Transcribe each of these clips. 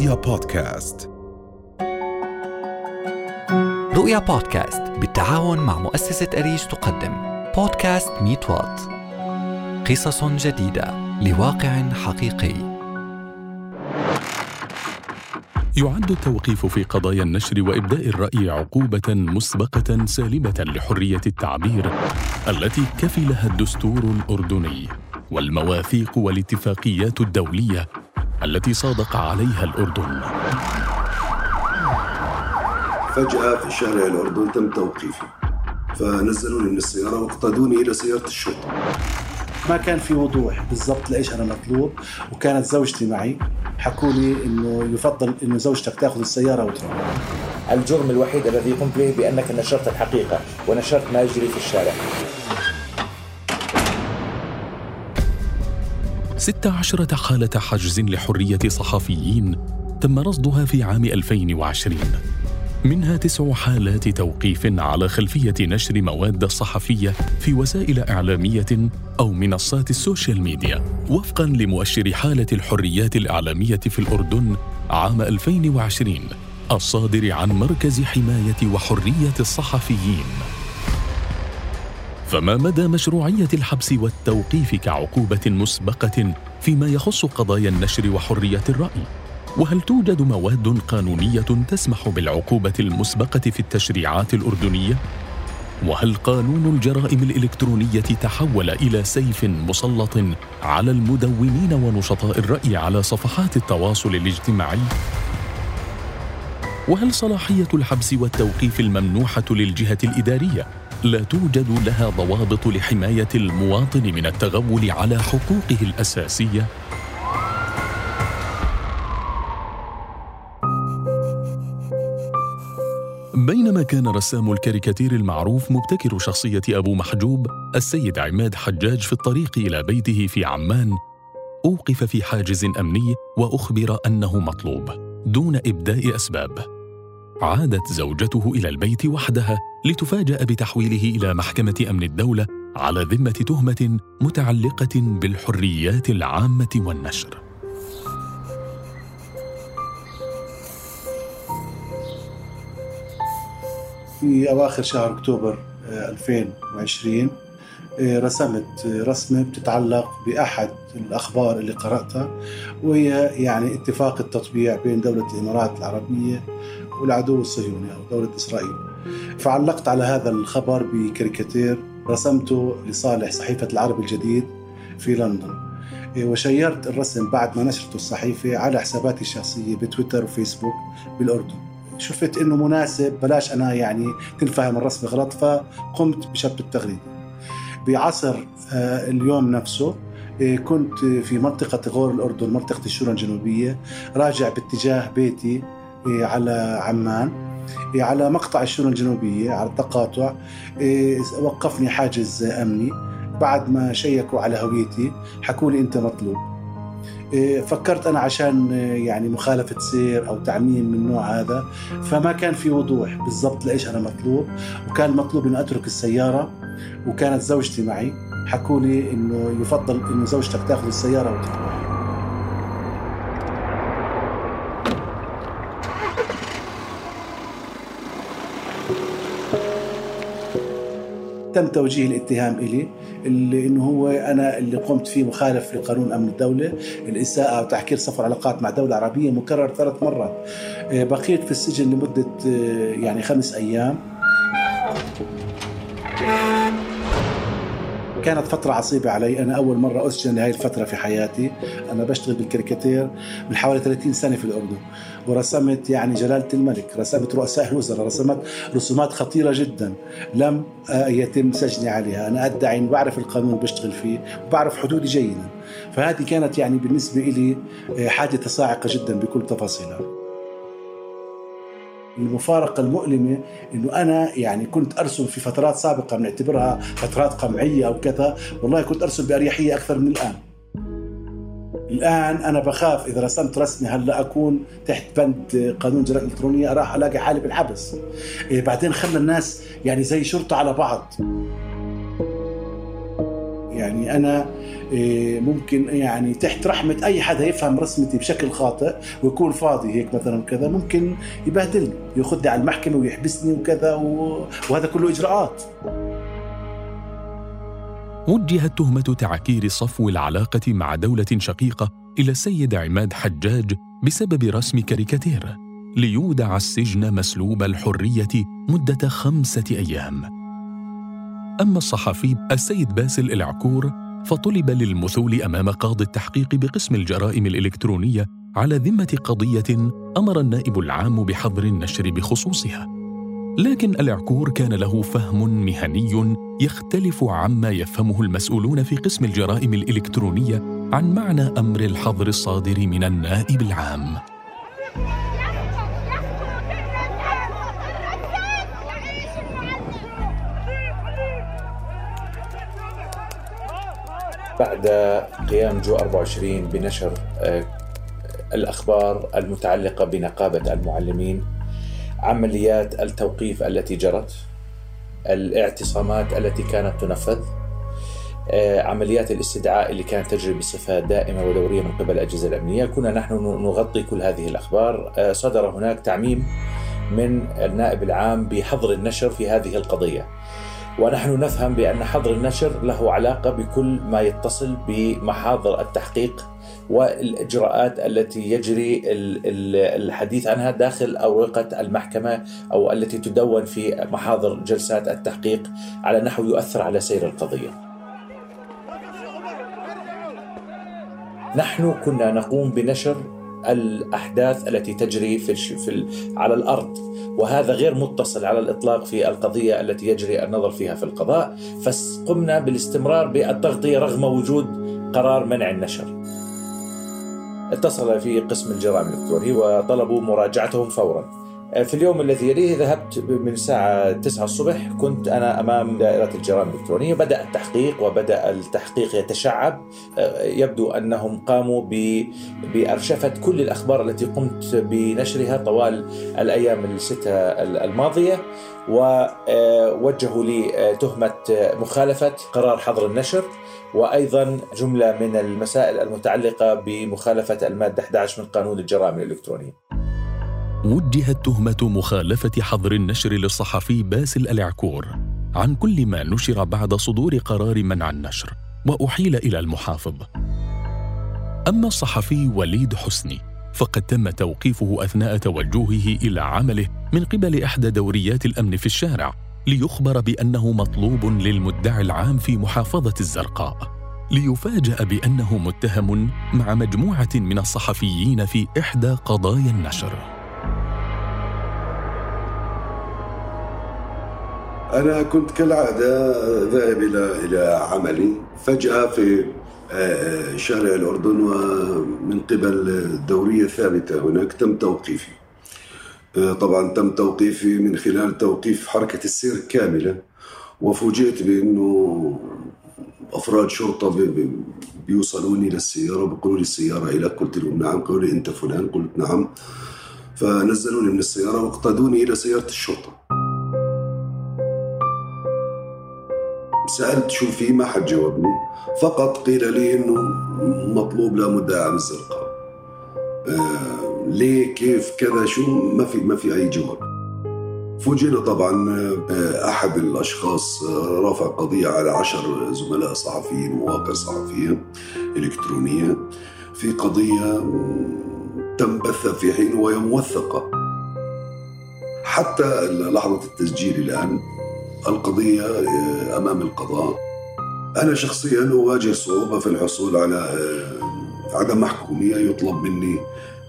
رؤيا بودكاست. رؤيا بودكاست بالتعاون مع مؤسسة أريج تقدم. بودكاست ميت وات قصص جديدة. لواقع حقيقي. يعد التوقيف في قضايا النشر وإبداء الرأي عقوبة مسبقة سالبة لحرية التعبير التي كفلها الدستور الأردني والمواثيق والاتفاقيات الدولية التي صادق عليها الأردن. فجأة في شارع الأردن تم توقيفي. فنزلوني من السيارة واقتادوني إلى سيارة الشرطة. ما كان في وضوح بالضبط لأيش أنا مطلوب؟ وكانت زوجتي معي. حكوا لي إنه يفضل إنه زوجتك تأخذ السيارة وتروح. الجرم الوحيد الذي قمت به بأنك نشرت الحقيقة ونشرت ما يجري في الشارع. 16 حالة حجز لحرية صحفيين تم رصدها في عام 2020 منها تسع حالات توقيف على خلفية نشر مواد صحفية في وسائل إعلامية أو منصات السوشيال ميديا وفقا لمؤشر حالة الحريات الإعلامية في الأردن عام 2020 الصادر عن مركز حماية وحرية الصحفيين. فما مدى مشروعية الحبس والتوقيف كعقوبة مسبقة فيما يخص قضايا النشر وحرية الرأي؟ وهل توجد مواد قانونية تسمح بالعقوبة المسبقة في التشريعات الأردنية؟ وهل قانون الجرائم الإلكترونية تحول إلى سيف مسلط على المدونين ونشطاء الرأي على صفحات التواصل الاجتماعي؟ وهل صلاحية الحبس والتوقيف الممنوحة للجهة الإدارية لا توجد لها ضوابط لحماية المواطن من التغول على حقوقه الأساسية؟ بينما كان رسام الكاريكاتير المعروف مبتكر شخصية أبو محجوب السيد عماد حجاج في الطريق إلى بيته في عمان أوقف في حاجز أمني وأخبر أنه مطلوب دون إبداء أسباب عادت زوجته إلى البيت وحدها لتفاجأ بتحويله إلى محكمة أمن الدولة على ذمة تهمة متعلقة بالحريات العامة والنشر. في أواخر شهر أكتوبر آه، 2020 آه، رسمت آه، رسمة بتتعلق بأحد الأخبار اللي قرأتها وهي يعني اتفاق التطبيع بين دولة الإمارات العربية والعدو الصهيوني أو دولة إسرائيل. فعلقت على هذا الخبر بكاريكاتير رسمته لصالح صحيفة العرب الجديد في لندن. وشيرت الرسم بعد ما نشرته الصحيفة على حساباتي الشخصية بتويتر وفيسبوك بالأردن. شفت إنه مناسب بلاش أنا يعني تنفهم الرسم غلط فقمت بشب التغريدة. بعصر آه، اليوم نفسه آه، كنت في منطقة غور الأردن منطقة الشورى الجنوبية راجع باتجاه بيتي على عمان. على مقطع الشورى الجنوبية على التقاطع. وقفني حاجز أمني. بعد ما شيكوا على هويتي حكوا لي أنت مطلوب. إيه، فكرت أنا عشان إيه، يعني مخالفة سير أو تعميم من النوع هذا. فما كان في وضوح بالضبط لإيش أنا مطلوب. وكان مطلوب إني أترك السيارة وكانت زوجتي معي. حكوا لي إنه يفضل إنه زوجتك تأخذ السيارة وتروح تم توجيه الاتهام إلي اللي إنه هو أنا اللي قمت فيه مخالف لقانون أمن الدولة الإساءة وتحكير صفر علاقات مع دولة عربية مكرر ثلاث مرات. آه، بقيت في السجن لمدة آه، يعني خمس أيام. كانت فترة عصيبة علي. أنا أول مرة أسجن لهي الفترة في حياتي. أنا بشتغل بالكاريكاتير من حوالي 30 سنة في الأردن ورسمت يعني جلالة الملك رسمت رؤساء الوزراء رسمت رسومات خطيرة جدا لم يتم سجني عليها. أنا أدعي أن بعرف القانون اللي بشتغل فيه وبعرف حدودي جيدا. فهذه كانت يعني بالنسبة لي آه، حادثة صاعقة جدا بكل تفاصيلها. المفارقة المؤلمة إنه أنا يعني كنت أرسم في فترات سابقة بنعتبرها فترات قمعية أو كذا والله كنت أرسم بأريحية أكثر من الآن. الآن أنا بخاف إذا رسمت رسمي هلأ أكون تحت بند قانون الجرائم الالكترونيه راح ألاقي حالي بالحبس. إيه بعدين خلى الناس يعني زي شرطه على بعض. يعني أنا إيه، ممكن يعني تحت رحمة أي حدا يفهم رسمتي بشكل خاطئ ويكون فاضي هيك مثلا كذا ممكن يبهدلني ياخذني على المحكمة ويحبسني وكذا وهذا كله إجراءات وجهت تهمة تعكير صفو العلاقة مع دولة شقيقة إلى السيد عماد حجاج بسبب رسم كاريكاتير ليودع السجن مسلوب الحرية مدة خمسة أيام. أما الصحفي السيد باسل العكور فطلب للمثول أمام قاضي التحقيق بقسم الجرائم الإلكترونية على ذمة قضية أمر النائب العام بحظر النشر بخصوصها. لكن العكور كان له فهم مهني يختلف عما يفهمه المسؤولون في قسم الجرائم الإلكترونية عن معنى أمر الحظر الصادر من النائب العام بعد قيام جو 24 بنشر آه، الأخبار المتعلقة بنقابة المعلمين عمليات التوقيف التي جرت الاعتصامات التي كانت تنفذ آه، عمليات الاستدعاء اللي كانت تجري بصفة دائمة ودورية من قبل الأجهزة الأمنية. كنا نحن نغطي كل هذه الأخبار. آه، صدر هناك تعميم من النائب العام بحظر النشر في هذه القضية. ونحن نفهم بأن حظر النشر له علاقة بكل ما يتصل بمحاضر التحقيق والإجراءات التي يجري الحديث عنها داخل اوراق المحكمة أو التي تدون في محاضر جلسات التحقيق على نحو يؤثر على سير القضية. نحن كنا نقوم بنشر الأحداث التي تجري في, في على الأرض. وهذا غير متصل على الإطلاق في القضية التي يجري النظر فيها في القضاء. فقمنا بالاستمرار بالتغطية رغم وجود قرار منع النشر. اتصل في قسم الجرائم الإلكترونية وطلبوا مراجعتهم فورا. في اليوم الذي يليه ذهبت من الساعة 9 الصبح كنت أنا أمام دائرة الجرائم الإلكترونية. بدأ التحقيق وبدأ التحقيق يتشعب. يبدو أنهم قاموا بأرشفة كل الأخبار التي قمت بنشرها طوال الأيام الستة الماضية. ووجهوا لي تهمة مخالفة قرار حظر النشر. وأيضا جملة من المسائل المتعلقة بمخالفة المادة 11 من قانون الجرائم الإلكترونية. وجهت تهمة مخالفة حظر النشر للصحفي باسل العكور عن كل ما نشر بعد صدور قرار منع النشر وأحيل إلى المحافظ. أما الصحفي وليد حسني فقد تم توقيفه أثناء توجهه إلى عمله من قبل إحدى دوريات الأمن في الشارع ليخبر بأنه مطلوب للمدعي العام في محافظة الزرقاء. ليفاجأ بأنه متهم مع مجموعة من الصحفيين في إحدى قضايا النشر. أنا كنت كالعادة ذاهب إلى إلى عملي. فجأة في آه، شارع الأردن ومن قبل الدورية الثابتة هناك تم توقيفي. آه، طبعا تم توقيفي من خلال توقيف حركة السير كاملة وفوجئت بأنه أفراد شرطة بيوصلوني للسيارة وبيقولوا لي السيارة إليك قلت لهم نعم قالوا لي أنت فلان قلت نعم. فنزلوني من السيارة واقتادوني إلى سيارة الشرطة. سألت شو في؟ ما حد جاوبني. فقط قيل لي إنه مطلوب لا مدعي عن الزرقاء آه ليه؟ كيف؟ كذا؟ شو؟ ما في ما في أي جواب. فوجئنا طبعا آه أحد الأشخاص آه رافع قضية على عشر زملاء صحفيين مواقع صحفية إلكترونية في قضية تم بثها في حين وهي موثقة. حتى لحظة التسجيل الآن القضية آه، أمام القضاء. أنا شخصيا أواجه صعوبة في الحصول على آه، عدم محكومية يطلب مني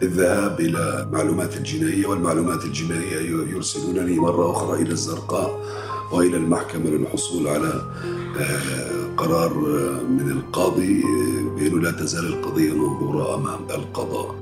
الذهاب إلى معلومات الجنائية والمعلومات الجنائية يرسلونني مرة أخرى إلى الزرقاء وإلى المحكمة للحصول على آه، قرار من القاضي. بأنه لا تزال القضية منظورة أمام القضاء.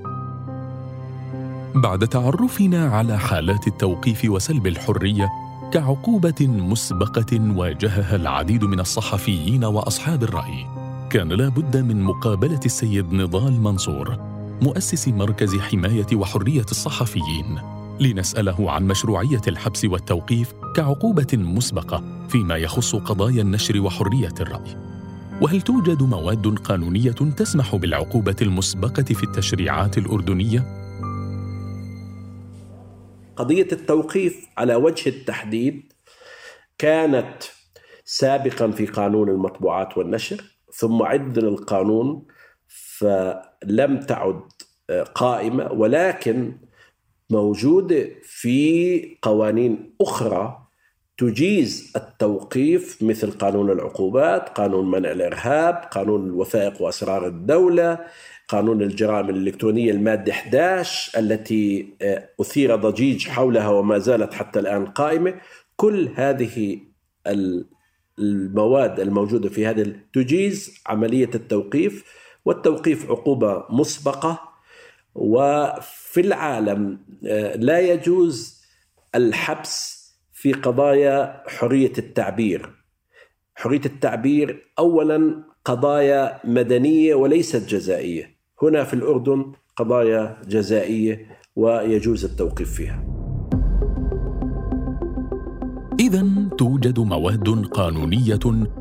بعد تعرفنا على حالات التوقيف وسلب الحرية كعقوبة مسبقة واجهها العديد من الصحفيين وأصحاب الرأي كان لا بد من مقابلة السيد نضال منصور مؤسس مركز حماية وحرية الصحفيين لنسأله عن مشروعية الحبس والتوقيف كعقوبة مسبقة فيما يخص قضايا النشر وحرية الرأي. وهل توجد مواد قانونية تسمح بالعقوبة المسبقة في التشريعات الأردنية؟ قضية التوقيف على وجه التحديد كانت سابقا في قانون المطبوعات والنشر ثم عدل القانون فلم تعد قائمة ولكن موجودة في قوانين أخرى تجيز التوقيف مثل قانون العقوبات، قانون منع الإرهاب، قانون الوثائق وأسرار الدولة، قانون الجرائم الإلكترونية المادة 11 التي آه، أثير ضجيج حولها وما زالت حتى الآن قائمة، كل هذه المواد الموجودة في هذه تجيز عملية التوقيف والتوقيف عقوبة مسبقة. وفي العالم آه، لا يجوز الحبس في قضايا حرية التعبير. حرية التعبير اولا قضايا مدنية وليست جزائية. هنا في الأردن قضايا جزائية ويجوز التوقيف فيها إذا توجد مواد قانونية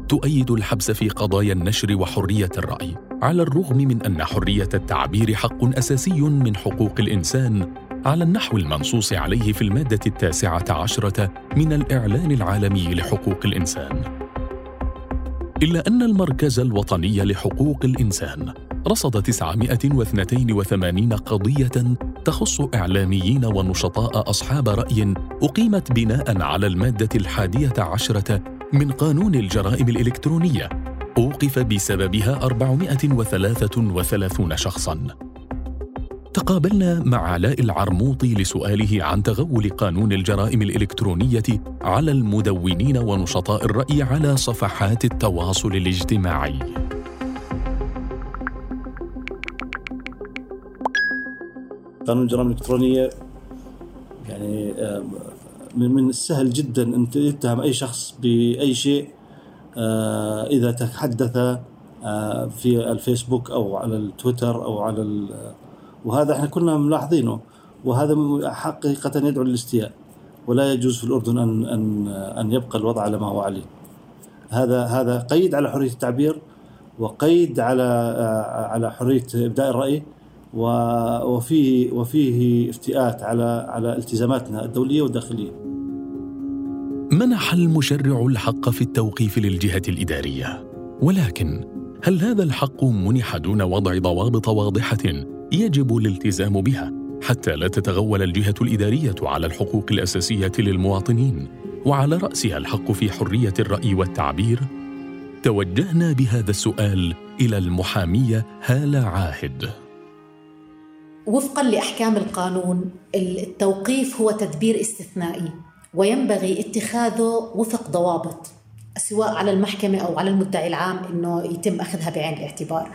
تؤيد الحبس في قضايا النشر وحرية الرأي، على الرغم من أن حرية التعبير حق أساسي من حقوق الإنسان على النحو المنصوص عليه في المادة التاسعة عشرة من الإعلان العالمي لحقوق الإنسان. إلا أن المركز الوطني لحقوق الإنسان رصد 982 قضية تخص إعلاميين ونشطاء أصحاب رأي أقيمت بناء على المادة الحادية عشرة من قانون الجرائم الإلكترونية. أوقف بسببها 433 شخصاً. تقابلنا مع علاء العرموطي لسؤاله عن تغول قانون الجرائم الإلكترونية على المدونين ونشطاء الرأي على صفحات التواصل الاجتماعي. قانون الجرائم الإلكترونية يعني من السهل جدا أن تتهم أي شخص بأي شيء آه، إذا تحدث آه، في الفيسبوك أو على التويتر أو على وهذا إحنا كنا ملاحظينه وهذا حقيقة يدعو للاستياء ولا يجوز في الأردن ان ان أن يبقى الوضع على ما هو عليه. هذا هذا قيد على حرية التعبير وقيد على آه، على حرية إبداء الرأي وفيه وفيه افتئات على على التزاماتنا الدولية والداخلية. منح المشرع الحق في التوقيف للجهة الإدارية، ولكن هل هذا الحق منح دون وضع ضوابط واضحة يجب الالتزام بها حتى لا تتغول الجهة الإدارية على الحقوق الأساسية للمواطنين وعلى رأسها الحق في حرية الرأي والتعبير؟ توجهنا بهذا السؤال إلى المحامية هالة عاهد. وفقا لأحكام القانون التوقيف هو تدبير استثنائي وينبغي اتخاذه وفق ضوابط سواء على المحكمة أو على المدعي العام أنه يتم أخذها بعين الاعتبار.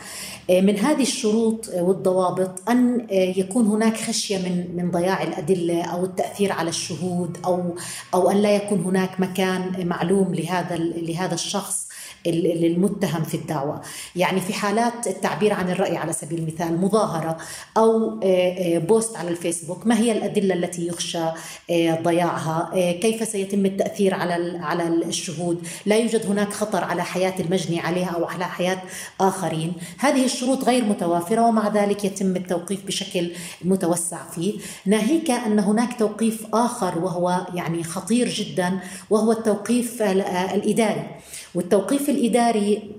آه، من هذه الشروط والضوابط أن آه، يكون هناك خشية من من ضياع الأدلة أو التأثير على الشهود أو أو أن لا يكون هناك مكان معلوم لهذا لهذا الشخص. للمتهم في الدعوة. يعني في حالات التعبير عن الرأي على سبيل المثال مظاهرة أو آه، آه، بوست على الفيسبوك ما هي الأدلة التي يخشى آه، ضياعها؟ كيف سيتم التأثير على على الشهود؟ لا يوجد هناك خطر على حياة المجني عليها أو على حياة آخرين. هذه الشروط غير متوافرة ومع ذلك يتم التوقيف بشكل متوسع فيه. ناهيك أن هناك توقيف آخر وهو يعني خطير جدا وهو التوقيف الإداري. والتوقيف الإداري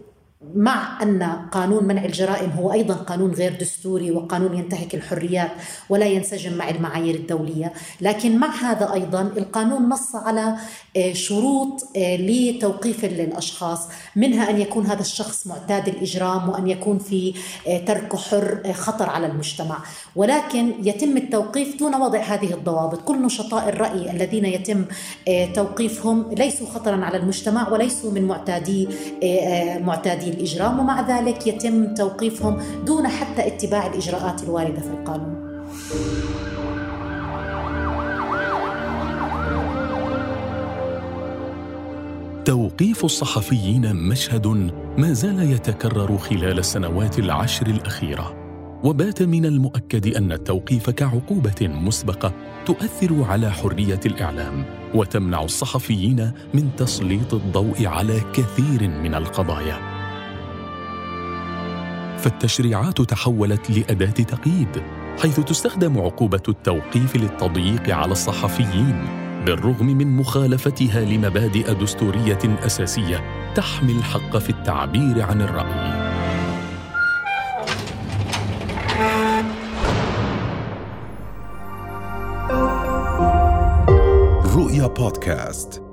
مع أن قانون منع الجرائم هو أيضا قانون غير دستوري وقانون ينتهك الحريات ولا ينسجم مع المعايير الدولية. لكن مع هذا أيضا القانون نص على آه، شروط آه، لتوقيف الأشخاص منها أن يكون هذا الشخص معتاد الإجرام وأن يكون في آه، ترك حر خطر على المجتمع. ولكن يتم التوقيف دون وضع هذه الضوابط. كل نشطاء الرأي الذين يتم توقيفهم ليسوا خطرا على المجتمع وليسوا من معتادي معتادي الإجرام ومع ذلك يتم توقيفهم دون حتى اتباع الإجراءات الواردة في القانون. توقيف الصحفيين مشهد ما زال يتكرر خلال السنوات العشر الأخيرة وبات من المؤكد أن التوقيف كعقوبة مسبقة تؤثر على حرية الإعلام وتمنع الصحفيين من تسليط الضوء على كثير من القضايا. فالتشريعات تحولت لأداة تقييد حيث تستخدم عقوبة التوقيف للتضييق على الصحفيين بالرغم من مخالفتها لمبادئ دستورية أساسية تحمي الحق في التعبير عن الرأي. رؤيا بودكاست.